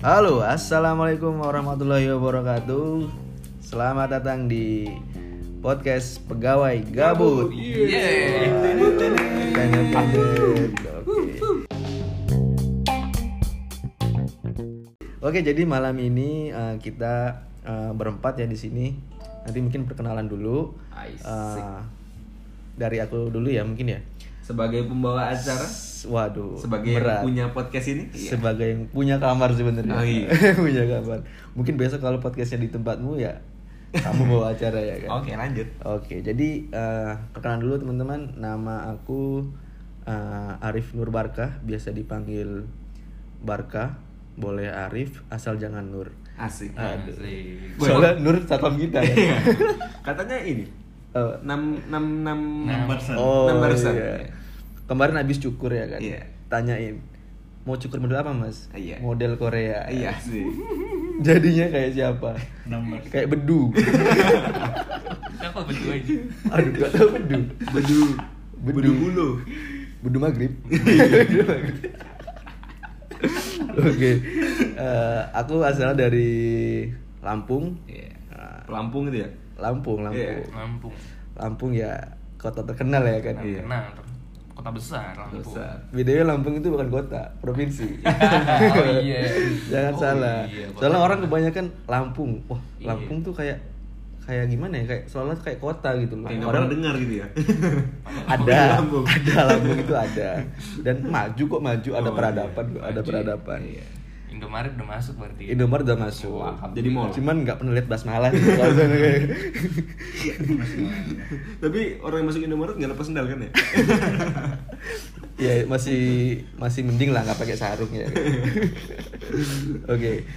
Halo, assalamualaikum warahmatullahi wabarakatuh. Selamat datang di podcast pegawai gabut. Oke. Oke, jadi malam ini eh, kita eh, berempat ya di sini. Nanti mungkin perkenalan dulu. Eh, dari aku dulu ya mungkin ya. Sebagai pembawa acara, Waduh, sebagai yang berat. punya podcast ini, iya. sebagai yang punya kamar sebenarnya. Oh, iya. punya kamar. Mungkin besok kalau podcastnya di tempatmu ya kamu bawa acara ya kan. Oke, lanjut. Oke, jadi eh, perkenalan dulu teman-teman. Nama aku eh, Arif Nur Barkah, biasa dipanggil Barkah. Boleh Arif, asal jangan Nur. Asik. Aduh. Asik. Soalnya Nur satpam kita ya. Iya. Katanya ini Oh, enam enam enam Enam persen. Oh, iya. Kemarin habis cukur ya kan. Iya. Tanyain, mau cukur model apa mas? Iya. Model Korea. Iya sih. Jadinya kayak siapa? Nomor Kayak bedu. Siapa betul aja? Aduh, gak tau bedu. Bedu. Bedu. Bedu bulu. Bedu maghrib. Bedu maghrib. Oke, Eh, aku asal dari Lampung. Iya. Nah, Lampung itu ya? Lampung, Lampung. Iya. Lampung. Lampung ya kota terkenal ya kan. Iya. Kenal. Kota besar Lampung. Besar. BTW Lampung itu bukan kota, provinsi. oh iya. Jangan Oh, salah. iya. Soalnya orang kebanyakan Lampung. Wah, Iya. Lampung tuh kayak kayak gimana ya? Kayak soalnya kayak kota gitu loh. Orang dengar gitu ya? ada, Lampung. ada Lampung itu ada. Dan maju kok maju, ada Oh, peradaban, iya. ada Maju. peradaban. Iya. Indomaret udah masuk berarti. Indomaret udah masuk. Wah, Jadi mall. Cuman nggak pernah lihat basmalah gitu. Tapi orang yang masuk Indomaret nggak lepas sendal kan ya? ya masih masih mending lah nggak pakai sarung ya. Oke.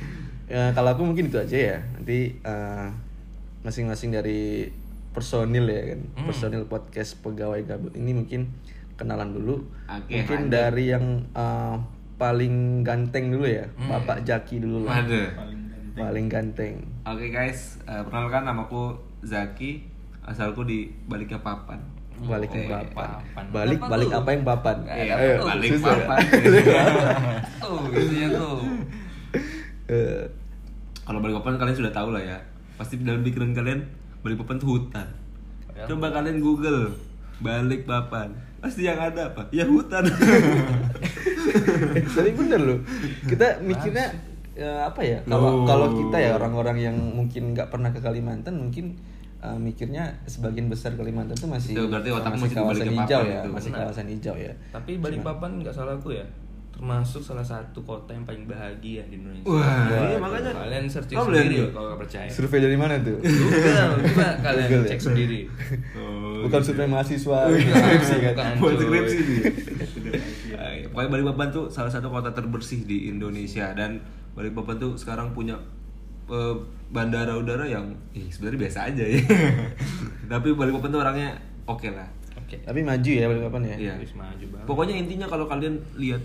Ya, kalau aku mungkin itu aja ya. Nanti eh, masing-masing dari personil ya kan. Hmm. Personil podcast pegawai gabut ini mungkin kenalan dulu. Oke, mungkin dari yang eh, paling ganteng dulu ya. Hmm. Bapak Jaki dulu lah. Ada. paling ganteng. Paling ganteng. Oke guys, eh, perkenalkan namaku Zaki, asalku di baliknya papan. Balik ke papan. papan. Balik Apa balik tuh? apa yang papan? Ayo, balik susah ya? papan. Tuh, isinya tuh. Eh, Kalau Balikpapan kalian sudah tahu lah ya. Pasti dalam pikiran kalian Balikpapan tuh hutan. Padahal- Coba kalian Google Balikpapan. Pasti yang ada apa? Ya hutan. Tapi bener loh kita mikirnya ya, apa ya kalau Loh. kalau kita ya orang-orang yang mungkin nggak pernah ke Kalimantan mungkin uh, mikirnya sebagian besar Kalimantan itu masih Itu berarti otakmu masih kawasan hijau ya itu. masih Benar. kawasan hijau ya Tapi Balikpapan nggak salah aku ya. Termasuk salah satu kota yang paling bahagia di Indonesia. Wah, Wah, iya, makanya Kalian searching sendiri tuh? kalau nggak percaya. survei dari mana tuh Google, coba kalian Google ya? cek sendiri. Oh, bukan gitu. survei mahasiswa Oh, iya. skripsi kan Bukan. Buat skripsi. Pokoknya Balikpapan tuh salah satu kota terbersih di Indonesia dan Balikpapan tuh sekarang punya eh, bandara udara yang eh, sebenarnya biasa aja ya. Tapi Balikpapan tuh orangnya oke lah. Oke. tapi maju ya Balikpapan ya Iya. Maju banget. Pokoknya intinya kalau kalian lihat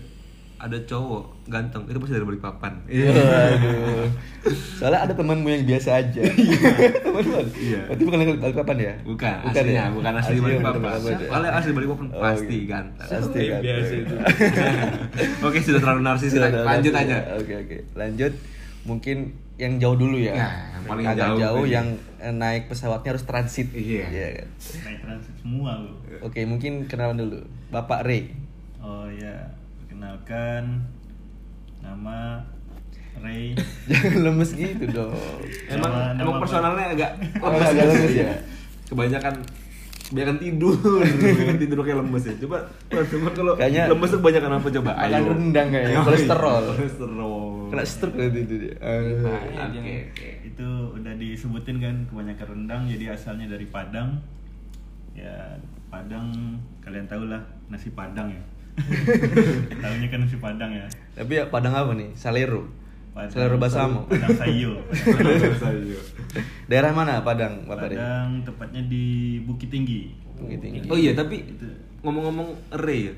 ada cowok ganteng itu pasti dari Balikpapan. Waduh. Soalnya ada temanmu yang biasa aja. Temanmu. Iya. Berarti bukan yang Balikpapan ya? Bukan, aslinya, bukan asli Aslinya Balikpapan. Balikpapan ya? Kalau asli Balikpapan Oh, pasti gitu. ganteng. Pasti kan. biasa itu. Oke, sudah terlalu narsis. Sudah, Lanjut sudah. aja. Oke oke. Lanjut. Mungkin yang jauh dulu ya. Ya, yang paling Agak jauh jauh, yang eh, naik pesawatnya harus transit. Iya. kan? naik transit semua lu Oke, mungkin kenalan dulu. Bapak Ray. oh ya perkenalkan nama Ray Jangan lemes gitu dong. Emang Nama- emang nama- personalnya agak Oh, agak lemes ya? Kebanyakan kebanyakan tidur, kebanyakan tidur kayak lemes ya. Coba teman kalau Kayaknya- lemes tuh kebanyakan apa coba? Makan rendang kayaknya, kolesterol. Kolesterol. Kena stroke nanti itu dia. Nah, Oke, yang- oke. itu udah disebutin kan kebanyakan rendang jadi asalnya dari Padang ya Padang kalian tahu lah nasi Padang ya tahunya kan nasi Padang ya Tapi ya Padang apa nih? Salero. Padang, Salero Basamo. Padang Sayo Sayur. Daerah mana Padang, Bapak? Padang tepatnya di Bukit Tinggi Bukit Tinggi. Oh iya, tapi ngomong-ngomong Ray ya.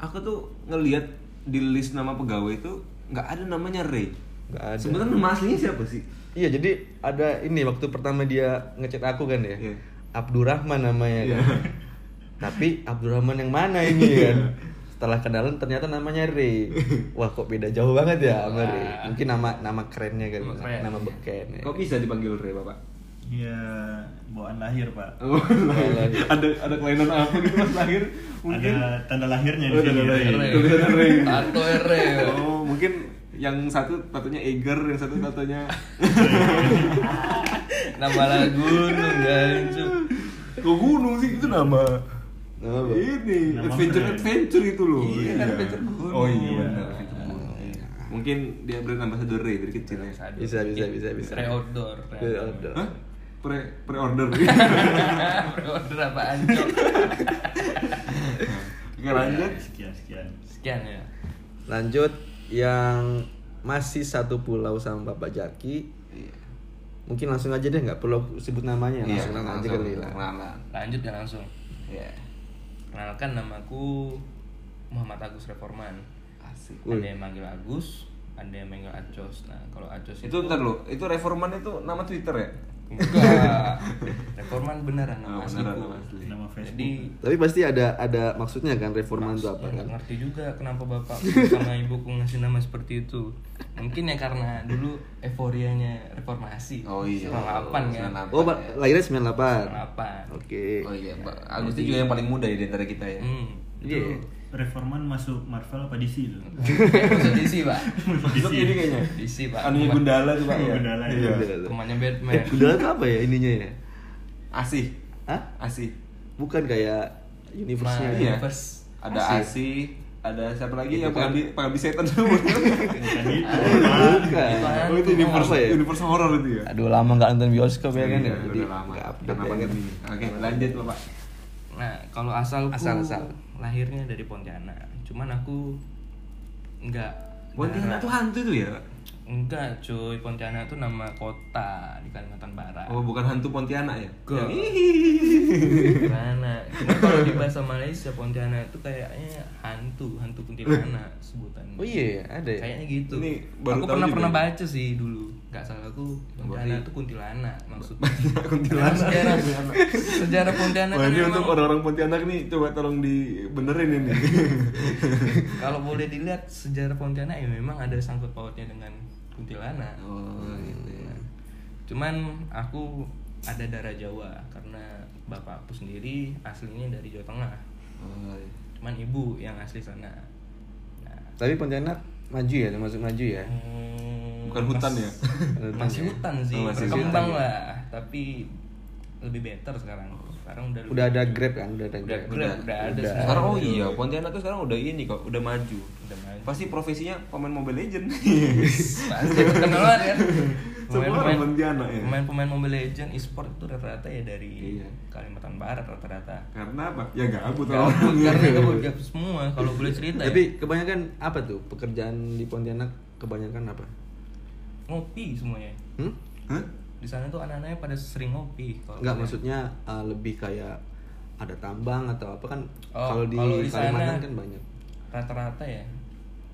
Aku tuh ngelihat di list nama pegawai itu nggak ada namanya Ray. Nggak ada. Sebenarnya nama aslinya siapa sih? Iya, jadi ada ini waktu pertama dia ngechat aku kan ya. Iya. Abdurrahman namanya kan. Iya. Tapi Abdurrahman yang mana ini kan? setelah kenalan ternyata namanya Ray wah kok beda jauh banget ya sama Wah. Ray mungkin nama nama kerennya kali Nama keren. nama beken ya. Kok bisa dipanggil Re, Bapak? Iya, bawaan lahir pak. Oh, ada ada kelainan apa gitu pas lahir? Mungkin Ada tanda lahirnya di Oh, sini. tanda lahir. Ray. Tulisan Ray. Tato R. Oh, mungkin yang satu tatonya Eger, yang satu tatonya Nama lagu gunung gancu. Kok gunung sih itu Nama apa? ini Nama adventure brand. adventure itu loh. Iya, kan adventure gunung. Oh iya Iya. benar. gunung. Mungkin dia brand ambassador Ray dari kecil ya. Bisa, bisa, bisa, bisa. Pre-order. Pre-order. Hah? Pre pre order. Pre-order apaan, Cok? Oke lanjut. Sekian sekian. Sekian ya. lanjut yang masih satu pulau sama Bapak Jaki Iya. mungkin langsung aja deh nggak perlu sebut namanya Iya, langsung aja langsung kali lah kenalan. Lanjut ya langsung. Iya. Kenalkan namaku Muhammad Agus Reforman. Asik. Ada yang manggil Agus, ada yang manggil Acos. Nah, kalau Acos Itu ntar lo, itu Reforman itu nama Twitter ya? Enggak. Reforman beneran nama Oh, asliku. beneran nama asli. Nama Facebook. Jadi tapi pasti ada ada maksudnya kan reforman itu apa ya, nggak kan ngerti juga kenapa bapak sama ibuku ngasih nama seperti itu. Mungkin ya karena dulu euforianya reformasi. Oh iya. 98 kan. 98. oh Pak, lahirnya 98 98. oke Oh iya, Pak. Agus itu juga yang paling muda ya di antara kita ya. Hmm. Iya. Reforman masuk Marvel apa DC itu? Masuk DC, Pak. Masuk ini kayaknya. DC, Pak. Anunya Gundala tuh, Pak. Ya? Gundala, Iya. iya. Rumahnya Batman. eh Gundala itu apa ya ininya ya Asih. Hah? Asih. bukan kayak universe-nya Nah, Iya. Universe. Ada Asih. Asih, ada siapa lagi Itu yang kan- pengabdi pengabdi setan semua. Bukan itu. bukan Itu oh itu universe ya? universe horror itu ya. aduh lama nggak nonton bioskop ya kan Iya, ya jadi udah lama. nggak update ya kan. Oke, lanjut Bapak. Nah, kalau asalku Asal-asal. lahirnya dari Pontianak. Cuman aku enggak Pontianak tuh hantu tuh ya? Enggak, cuy. Pontianak itu nama kota di Kalimantan Barat. Oh, bukan hantu Pontianak ya? Enggak. Yang- Mana? Cuma kalau di bahasa Malaysia Pontianak itu kayaknya hantu, hantu kuntilanak sebutannya. oh iya ada ya Kayaknya gitu. Ini baru aku pernah juga pernah baca sih dulu. Enggak salah aku Pontianak itu kuntilanak maksudnya. Kuntilanak. Sejarah sejarah Pontianak Wah kan ini memang- untuk orang-orang Pontianak nih coba tolong dibenerin ini. kalau boleh dilihat sejarah Pontianak ya memang ada sangkut pautnya dengan kuntilanak. Oh, gitu ya. Cuman aku ada darah Jawa karena bapakku sendiri aslinya dari Jawa Tengah. Oh, iya. Cuman ibu yang asli sana. Nah, tapi Pontianak maju ya termasuk maju ya hmm, Bukan hutan mas- ya? Masih hutan sih, Oh, masih berkembang hutan ya. lah, tapi lebih better sekarang. Sekarang udah udah ada grab kan udah ada Udah grab grab, udah ada Udah. semua. Sekarang oh iya, Pontianak tuh sekarang udah ini kok, udah maju. Udah maju. Pasti profesinya pemain Mobile Legend. Pasti kan. Semua orang Pontianak ya. Pemain-pemain Mobile Legend e-sport itu rata-rata ya dari Iya. Kalimantan Barat rata-rata. Karena apa? Ya gabut Gabut, orangnya. karena gabut gabut semua kalau boleh cerita ya. tapi kebanyakan apa tuh pekerjaan di Pontianak kebanyakan apa ngopi semuanya. hmm? Di sana tuh anak-anaknya pada sering ngopi. kalau Enggak boleh. maksudnya uh, lebih kayak ada tambang atau apa kan Oh, kalau di, kalau di Kalimantan sana- kan banyak rata-rata ya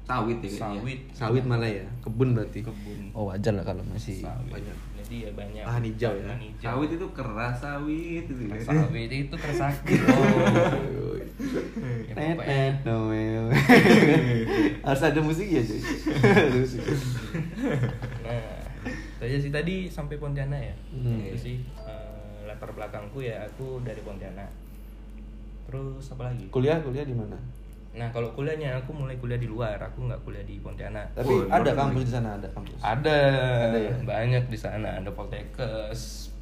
Sawit ya sawit. sawit malah ya kebun berarti Kebun. oh wajar lah kalau masih Sawit. banyak Jadi ya banyak. Lahan hijau ya? hijau. Sawit itu keras sawit itu. ya. Sawit itu tersakit. Oh. Ya, pokoknya. Noel. harus ada musik ya cuy. Nah, itu aja sih tadi sampai Pontianak ya. Hmm. Itu sih eh, latar belakangku ya aku dari Pontianak. Terus apa lagi? kuliah kuliah di mana Nah kalau kuliahnya aku mulai kuliah di luar, aku nggak kuliah di Pontianak. tapi Oh, ada kampus di sana ada kampus Ada, Ada ya? banyak di sana. Ada Poltekkes,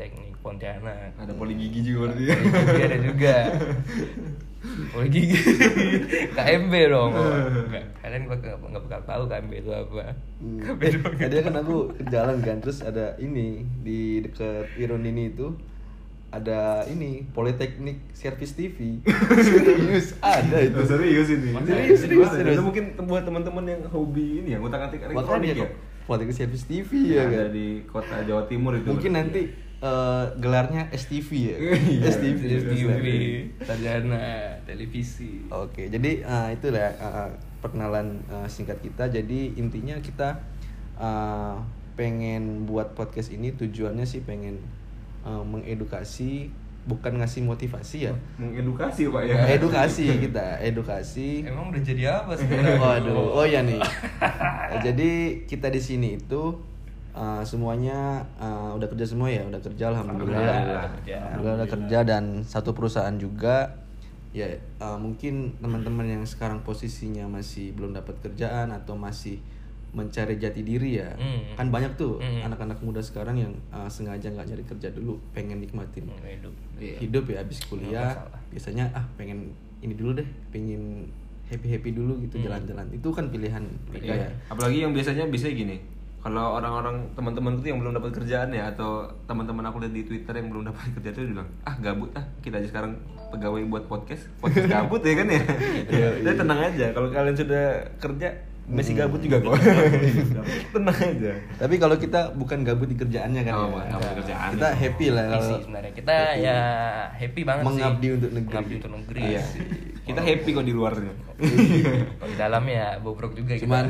Politeknik Pontianak. Ada poli gigi juga berarti. ya. Gigi ada juga. Poli gigi. KMB dong. Oh, Enggak, kalian bakal nggak bakal tahu KMB itu apa. Hmm. KMB doang. Tadi kan aku jalan kan terus ada ini di dekat Iron ini itu ada ini Politeknik Service TV. Serius ada itu. Oh, serius ini. Serius, serius, Ada serius. mungkin buat teman-teman yang hobi ini ya, ngutak-ngatik Makanya elektronik ya. Politeknik Service TV ya Ada kan. di kota Jawa Timur itu. Mungkin nanti eh, gelarnya STV ya. Iya, STV. TV, sarjana, televisi. Oke, jadi eh, itulah eh, perkenalan eh, singkat kita. Jadi intinya kita eh, pengen buat podcast ini tujuannya sih pengen eh, mengedukasi bukan ngasih motivasi ya Mengedukasi Pak ya. edukasi kita edukasi Emang udah jadi apa sebenarnya? Waduh, oh ya nih. Jadi kita di sini itu uh, semuanya uh, udah kerja semua ya, udah kerja alhamdulillah. Alhamdulillah, kerja. Alhamdulillah udah kerja dan satu perusahaan juga. Ya uh, mungkin teman-teman yang sekarang posisinya masih belum dapat kerjaan atau masih mencari jati diri ya. Hmm. Kan banyak tuh Hmm. anak-anak muda sekarang yang uh, sengaja nggak nyari kerja dulu, pengen nikmatin Hmm, hidup. Iya. hidup ya habis kuliah masalah. biasanya ah pengen ini dulu deh pengen happy happy dulu gitu jalan-jalan itu kan pilihan mereka Iya. ya Apalagi yang biasanya biasanya gini. Kalau orang-orang teman-teman itu yang belum dapat kerjaan ya atau teman-teman aku lihat di Twitter yang belum dapat kerjaan itu bilang, "Ah, gabut ah, kita aja sekarang pegawai buat podcast." Podcast gabut ya kan ya. Jadi tenang aja kalau kalian sudah kerja masih gabut juga kok. tenang aja. tapi kalau kita bukan gabut di kerjaannya kan Oh, ya. bukan gabut di kerjaan. kita happy lah kalau sebenarnya kita ya happy banget Mengabdi sih. untuk negeri. Mengabdi untuk negeri. Iya. Kita happy kok di luarnya. Kalau di dalam ya bobrok juga kita. cuman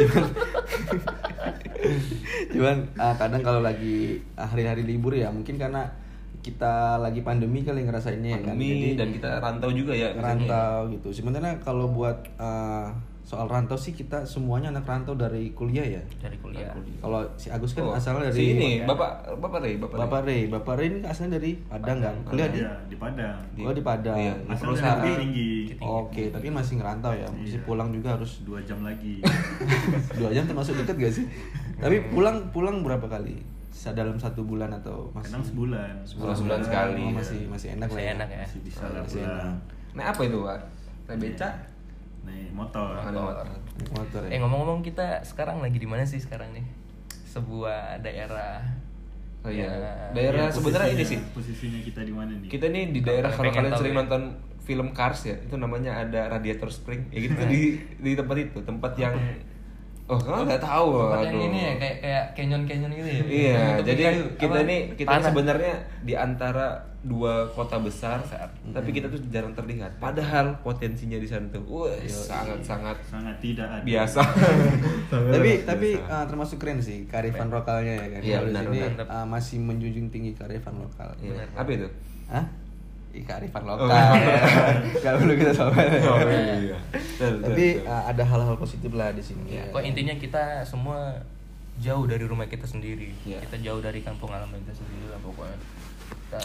cuman cuman ah, kadang kalau lagi hari-hari libur ya mungkin karena kita lagi pandemi kali ngerasainnya ya kan Pandemi dan kita rantau juga ya. rantau gitu. Sebenarnya kalau buat uh, soal rantau sih kita semuanya anak rantau dari kuliah ya. dari kuliah. Kalau si Agus kan Oh, asalnya si dari ini Bapak Bapak Rey, Bapak, Bapak Rey. Bapak Rey ini asalnya dari Padang kan? Kuliah di Iya, di Padang. Di- Oh di Padang. Iya. Bukit tinggi. Oke, tapi masih ngerantau ya. Mesti Iya. pulang juga harus Dua jam lagi. dua jam termasuk dekat gak sih? tapi pulang pulang berapa kali? Sa- Dalam satu bulan atau masih? Kadang sebulan. Sebulan- sebulan sekali. Oh, masih masih enak Masih lah ya. enak ya. Masih bisa Oh, lah masih enak. Nah, apa itu, Pak? Naik beca? Naik motor. Ada motor. Motor ya. Eh ngomong-ngomong kita sekarang lagi di mana sih sekarang nih? Sebuah daerah. Oh iya. Ya, Daerah Iya, sebenarnya ini sih. Posisinya kita di mana nih? Kita nih di daerah Kalau kalian sering ya. nonton film Cars ya, itu namanya ada Radiator Spring. Ya gitu di di tempat itu, tempat yang Oh, kamu nggak tahu. Tempat yang aduh. ini ya kayak kayak canyon canyon gitu ya. Iya, tepi jadi kayu, kita apa? nih kita Tanah. sebenarnya di antara dua kota besar, tapi kita tuh jarang terlihat. Padahal potensinya di sana tuh, wah, sangat sangat Sangat tidak ada. biasa. tapi tapi uh, termasuk keren sih kearifan lokalnya ya kan. Iya, benar, sini benar. uh, masih menjunjung tinggi kearifan lokal. Iya. Apa itu? Hah? Ih, kearifan Oh, lokal. Gak perlu kita sama. Oh, iya. Tapi uh, ada hal-hal positif lah di sini. Ya, kok intinya kita semua jauh dari rumah kita sendiri. Iya. Kita jauh dari kampung halaman kita sendiri lah pokoknya. Kita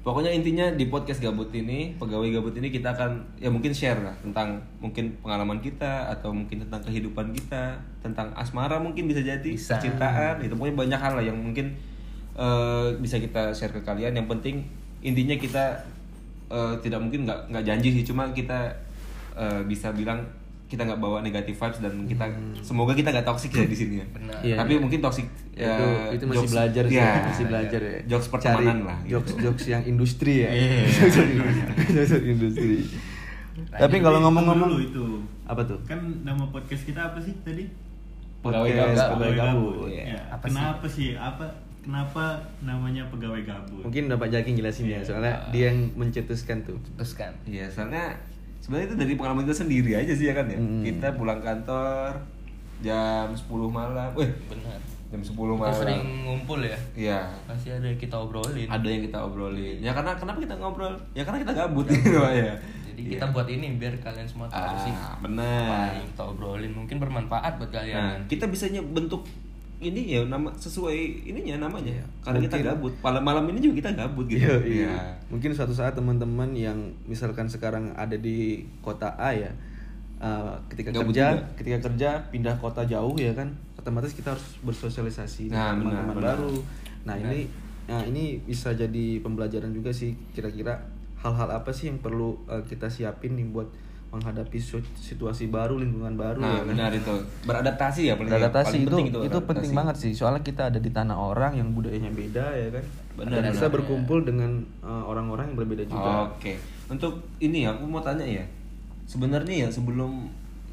Pokoknya intinya di podcast gabut ini, pegawai gabut ini kita akan ya mungkin share lah tentang mungkin pengalaman kita atau mungkin tentang kehidupan kita, tentang asmara mungkin bisa jadi, Bisa. percintaan, itu pokoknya banyak hal lah yang mungkin eh, bisa kita share ke kalian. Yang penting intinya kita eh, tidak mungkin nggak nggak janji sih, cuma kita eh, bisa bilang kita nggak bawa negatif vibes dan kita semoga kita nggak toxic ya di sini ya. Benar. Iya, Tapi iya. mungkin toxic itu ya, itu masih jokes- belajar sih, ya, masih belajar ya. Jokes pertemanan lah. gitu. Jokes jokes yang industri ya. Iya. jokes industri. Tapi kalau ngomong-ngomong itu. apa tuh? Kan nama podcast kita apa sih tadi? Pegawai Podcast gabut. pegawai gabut. Iya. Ya, Apa kenapa sih? Apa kenapa namanya pegawai gabut? Mungkin Bapak Jaking jelasin ya, Iya. soalnya dia yang mencetuskan tuh. teruskan. Iya, soalnya sebenarnya itu dari pengalaman kita sendiri aja sih ya kan ya. Hmm. Kita pulang kantor jam 10 malam. Weh, Benar. jam 10 Kita malam. sering ngumpul ya. Iya. Pasti ada yang kita obrolin. Ada yang kita obrolin. Ya karena kenapa kita ngobrol? Ya karena kita gabut gitu Pak, ya. Jadi Iya. kita buat ini biar kalian semua tahu sih. Ah, Apa benar. kita obrolin mungkin bermanfaat buat Nah, kalian. kita bisanya bentuk ini ya nama sesuai ininya namanya. Iya. Karena kita Mungkin- gabut. Malam malam ini juga kita gabut gitu. Iya, iya. Iya. Mungkin suatu saat teman-teman yang misalkan sekarang ada di kota A ya, uh, ketika Gabut kerja, juga. ketika kerja pindah kota jauh ya kan, otomatis kita harus bersosialisasi Nah, dengan teman-teman baru. Nah Benar. ini, nah ini bisa jadi pembelajaran juga sih kira-kira hal-hal apa sih yang perlu uh, kita siapin nih buat menghadapi situasi baru, lingkungan baru Nah, ya kan. benar itu. Beradaptasi ya paling Beradaptasi paling itu penting itu, beradaptasi. penting banget sih soalnya kita ada di tanah orang yang budayanya beda ya kan Benar, dan bisa benar. berkumpul dengan uh, orang-orang yang berbeda juga Oke. Untuk ini aku mau tanya ya. Sebenarnya ya sebelum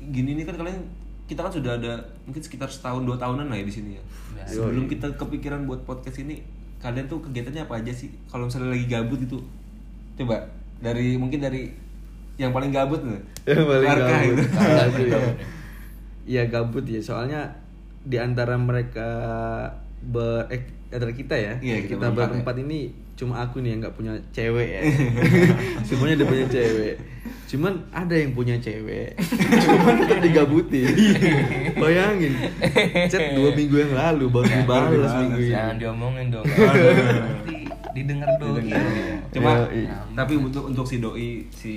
gini nih kan kalian kita kan sudah ada mungkin sekitar setahun dua tahunan lah ya di sini ya. Ya. Sebelum kita kepikiran buat podcast ini, kalian tuh kegiatannya apa aja sih? Kalau misalnya lagi gabut itu, coba dari mungkin dari yang paling gabut nih. yang paling Barca gabut gitu. Gabut ya. Iya gabut ya soalnya di antara mereka ber eh, antara kita ya Iya, kita kita berempat berempat ini cuma aku nih yang nggak punya cewek ya. Semuanya dia punya cewek. Cuman ada yang punya cewek. Cuman kan digabutin. Bayangin. Chat dua minggu yang lalu baru dibalas dibales, minggu ini. Jangan diomongin dong. Didengar doi. Didengar, iya. Cuma Ya, iya. tapi untuk untuk si doi si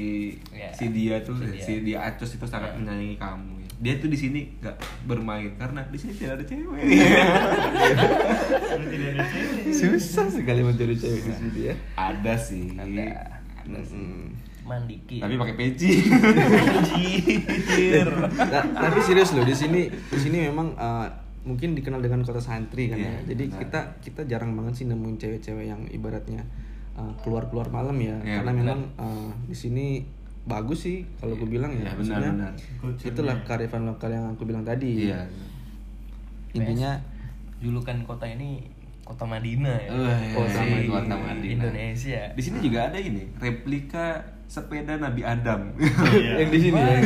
Ya. si dia tuh Si dia. si dia Acos itu sangat menyayangi kamu. ya. Dia tuh di sini nggak bermain karena di sini tidak ada cewek. Susah sekali mencari cewek di sini ya. ada sih. Ada. Ada sih. Hmm. Mandiki. Tapi pakai peci. Anjir. Nah, tapi serius loh di sini di sini memang uh, mungkin dikenal dengan kota santri kan Iya, ya. Jadi benar. kita kita jarang banget sih nemuin cewek-cewek yang ibaratnya uh, keluar-keluar malam ya. Iya, Karena benar. memang uh, di sini bagus sih kalau gue bilang ya. Iya, Maksudnya, benar, benar. Itulah kearifan lokal yang aku bilang tadi. Iya. Intinya julukan kota ini kota Madinah ya. Wih, Kota Di Madinah. Madinah. Indonesia. Di sini juga ada ini replika sepeda Nabi Adam. Iya. yang di sini ya.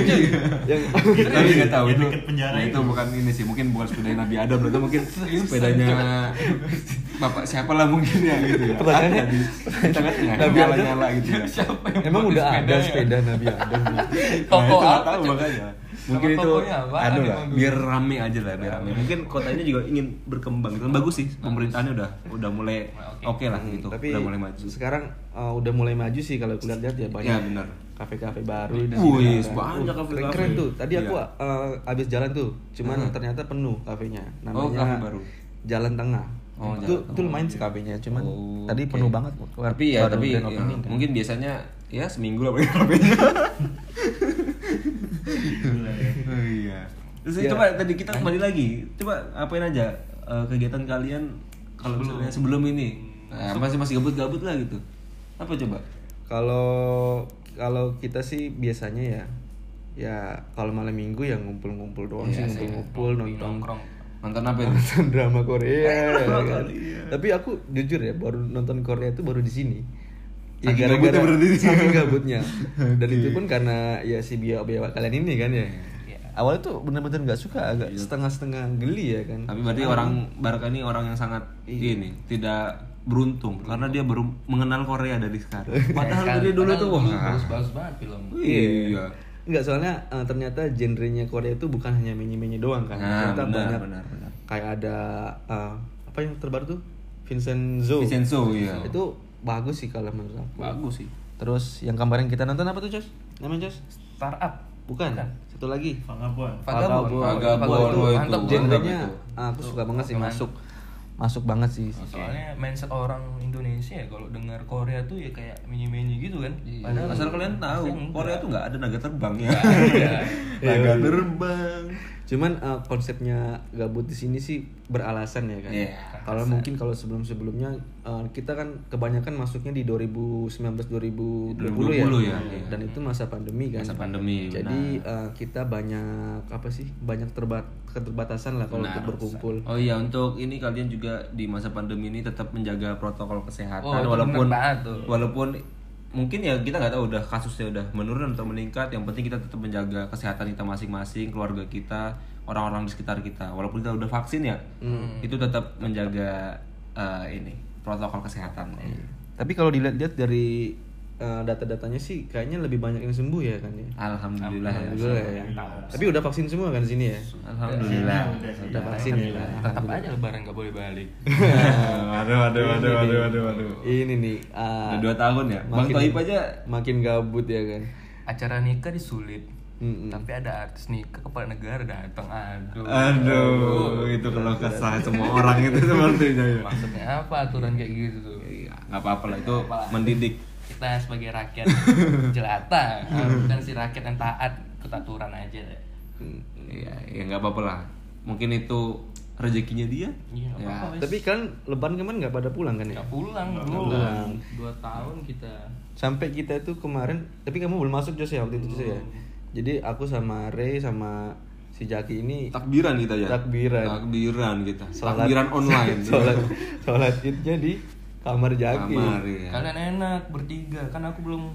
yang Tapi nggak tahu itu. penjara itu itu. bukan ini sih, mungkin bukan sepeda Nabi Adam, itu mungkin sepedanya bapak siapa lah mungkin ya gitu ya. Pertanyaannya- tengah-tengah Nabi nyala Adam. nyala gitu ya. Siapa yang emang udah ada sepeda Nabi Adam. Nah, Toko apa, tahu makanya. Mungkin itu apaan anu lah, biar rame aja lah, biar rame. Mungkin kota ini juga ingin berkembang. Itu bagus sih, pemerintahannya udah udah mulai Oke. lah gitu. Tapi udah mulai maju. sekarang uh, udah mulai maju sih kalau aku lihat ya banyak. Ya, benar. Kafe-kafe baru di Wih, sini. banyak Uh, kafe-kafe. Keren tuh. Tadi aku Iya. uh, habis jalan tuh, cuman ternyata penuh kafenya. Oh, Namanya kafe baru. Jalan Tengah. Oh, itu itu lumayan sih kafenya, cuman Oh, tadi penuh banget. Tapi ya, Baru tapi ya, kan. mungkin biasanya ya seminggu lah pakai HP-nya. Gila ya. Oh iya. Terus Ya. coba tadi kita kembali lagi. Coba apain aja eh, kegiatan kalian kalau misalnya sebelum ini. Nah, masih masih gabut-gabut lah gitu. Apa coba? Kalau kalau kita sih biasanya ya ya kalau malam minggu ya ngumpul-ngumpul doang Iya sih sih. ngumpul-ngumpul nonton Nongkrong. Nonton apa itu? nonton drama Korea ya kan. Korea. Tapi aku jujur ya baru nonton Korea itu baru di sini. Ya gara-gara gabutnya berarti di sini. saking gabutnya. Dan itu pun karena ya si biawak-biawak kalian ini kan ya. Iya. Awalnya tuh bener-bener nggak suka, agak setengah-setengah geli ya kan. Iya. Tapi berarti orang Barca ini orang yang sangat Iya. ini tidak beruntung karena dia baru mengenal Korea dari sekarang. Sayang Padahal sekali. dari dulu Padahal tuh wah. bagus-bagus banget film. Iya. Enggak soalnya eh, ternyata genrenya Korea itu bukan hanya menye-menye doang kan. Nah, ternyata benar, banyak benar, benar. kayak ada eh, apa yang terbaru tuh Vincenzo. Vincenzo, iya. Itu bagus sih kalau menurut aku. Bagus sih. Terus yang kemarin kita nonton apa tuh, Jos? Namanya Jos? Startup. Bukan. Satu lagi. Vagabond. Vagabond. Vagabond, itu. Mantap genrenya ah, aku suka banget sih masuk masuk banget sih. Soalnya mindset orang Indonesia ya kalau dengar Korea tuh ya kayak menye-menye gitu kan. Padahal Asal kalian tahu. Korea tuh nggak ada naga terbang ya. Iya. naga terbang. Cuman eh, konsepnya gabut di sini sih beralasan ya kan. Iya, kalau mungkin kalau sebelum-sebelumnya eh, kita kan kebanyakan masuknya di 2019 2020, 2020 ya. ya, iya. Dan itu masa pandemi kan. Masa pandemi, Jadi eh, kita banyak apa sih? Banyak terbat keterbatasan lah kalau untuk berkumpul. Oh iya, untuk ini kalian juga di masa pandemi ini tetap menjaga protokol kesehatan Oh, walaupun bener banget tuh. walaupun mungkin ya kita nggak tahu udah kasusnya udah menurun atau meningkat. Yang penting kita tetap menjaga kesehatan kita masing-masing, keluarga kita, orang-orang di sekitar kita. Walaupun kita udah vaksin ya, Hmm. itu tetap menjaga eh, ini protokol kesehatan. Tapi kalau dilihat-lihat dari eh, data-datanya sih kayaknya lebih banyak yang sembuh ya kan ya. Alhamdulillah ya. Alhamdulillah ya. Tapi udah vaksin semua kan di sini ya? Alhamdulillah. Udah vaksin ya. Tetap aja lebaran nggak boleh balik. waduh, waduh, waduh, waduh, waduh, waduh. Ini nih ah, Udah dua tahun ya. Bang makin- Toib aja makin gabut ya kan. Acara nikah disulit. Mm-mm. Tapi ada artis nikah kepala negara datang. Aduh. Aduh, itu kalau kesah semua orang itu sepertinya ya. Maksudnya apa aturan kayak gitu tuh? Iya, nggak apa-apa lah itu mendidik. Kita sebagai rakyat jelata, bukan si rakyat yang taat ikut aturan aja deh. Iya, ya nggak apa-apa lah. Mungkin itu rezekinya dia. Iya, Ya. apa-apa. wes. Tapi kan lebaran kemarin nggak pada pulang kan ya? Nggak pulang dulu. pulang. Dua tahun kita. Sampai kita itu kemarin, tapi kamu belum masuk Jos ya waktu itu Jos ya. Jadi aku sama Ray sama si Jaki ini Takbiran kita ya. Takbiran. Takbiran kita. sholat- Takbiran online. sholat sholat idnya di kamar Jaki. Kamar ya. Kalian enak bertiga, kan aku belum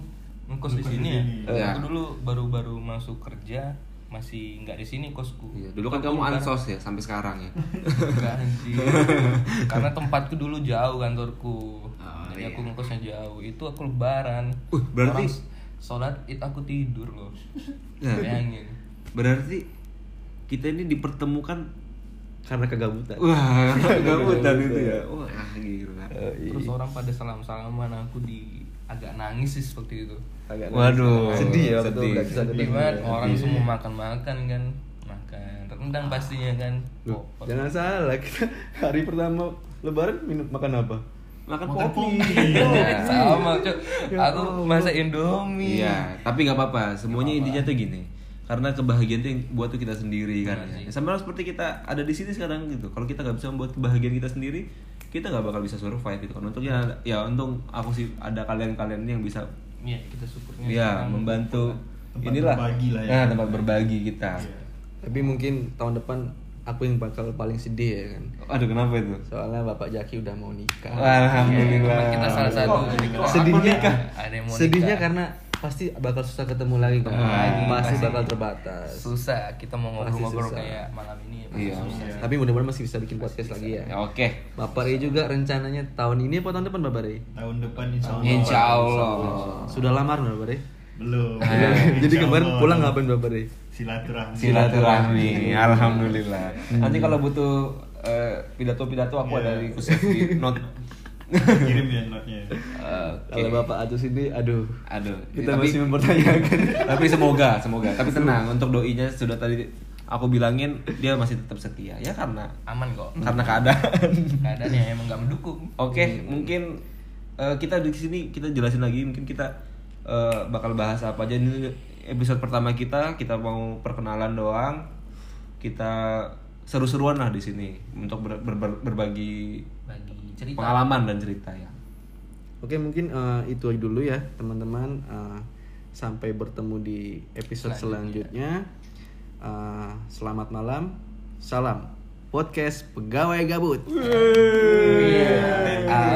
ngekos di sini ya. Iya. Aku dulu baru-baru masuk kerja, masih nggak di sini kosku. Iya, dulu kan kamu ansos ya sampai sekarang ya. Enggak anjir. Karena tempatku dulu jauh kantorku. Oh, Jadi iya. aku ngekosnya jauh. Itu aku lebaran. Uh, berarti- Orang sholat itu aku tidur loh. Nah. Bayangin. Berarti kita ini dipertemukan Karena kegabutan. wah kegabutan itu ya. Wah, gila. Oh, iya. Terus orang pada salam-salaman aku di agak nangis sih seperti itu. Agak Waduh. sedih ya waktu Sedih. bisa Sedih ketemu banget ya. orang semua makan-makan kan. Makan rendang pastinya kan. Loh, Oh, jangan salah kita hari pertama lebaran minum makan apa? Makan Makan kopi. kopi. Ya, sama cok. Ya Aku masak Indomie. Iya, tapi nggak apa-apa. Semuanya intinya tuh gini. Karena kebahagiaan tuh yang buat tuh kita sendiri kan. Ya. Sama seperti kita ada di sini sekarang gitu. Kalau kita nggak bisa membuat kebahagiaan kita sendiri, kita nggak bakal bisa survive gitu kan. Untungnya ada- ya untung aku sih ada kalian-kalian ini yang bisa Iya, kita syukurnya. ya membantu Tempat inilah berbagi lah ya. Nah, tempat berbagi kita. Iya. Tapi mungkin tahun depan aku yang bakal paling sedih ya kan. Aduh kenapa itu? Soalnya Bapak Jaki udah mau nikah. Alhamdulillah. Kita salah satu sedihnya ada yang mau sedihnya nikah. karena pasti bakal susah ketemu lagi kan. Pasti pasti. bakal terbatas. susah kita mau ngobrol-ngobrol susah. kayak malam ini ya, Iya. susah. Tapi mudah-mudahan masih bisa bikin podcast lagi ya. Ya, Oke. Bapak Rey juga rencananya tahun ini apa tahun depan Bapak Rey? Tahun depan insya Allah. Insya Allah. Sudah lamar belum Rey? Belum. Jadi Insya kemarin Allah. pulang ngapain Bapak Rey? Silaturahmi. Silaturahmi. Alhamdulillah. Nanti kalau butuh eh, pidato-pidato aku ada di note. Kirim ya notnya. Oke. Kalau Bapak Atu sini, aduh. Aduh, Kita tapi- masih mempertanyakan. tapi semoga, semoga. Tapi tenang, untuk doinya sudah tadi aku bilangin dia masih tetap setia ya karena aman kok karena keadaan. keadaannya emang nggak mendukung Oke, mungkin eh, kita di sini kita jelasin lagi mungkin kita eh, bakal bahas apa aja ini episode pertama kita kita mau perkenalan doang. Kita seru-seruan lah di sini untuk ber- ber- ber- berbagi bagi cerita pengalaman dan cerita ya. Oke, mungkin eh, itu aja dulu ya, teman-teman. Eh, sampai bertemu di episode selanjutnya. Eh, selamat malam. Salam podcast pegawai gabut. Iya. Ah,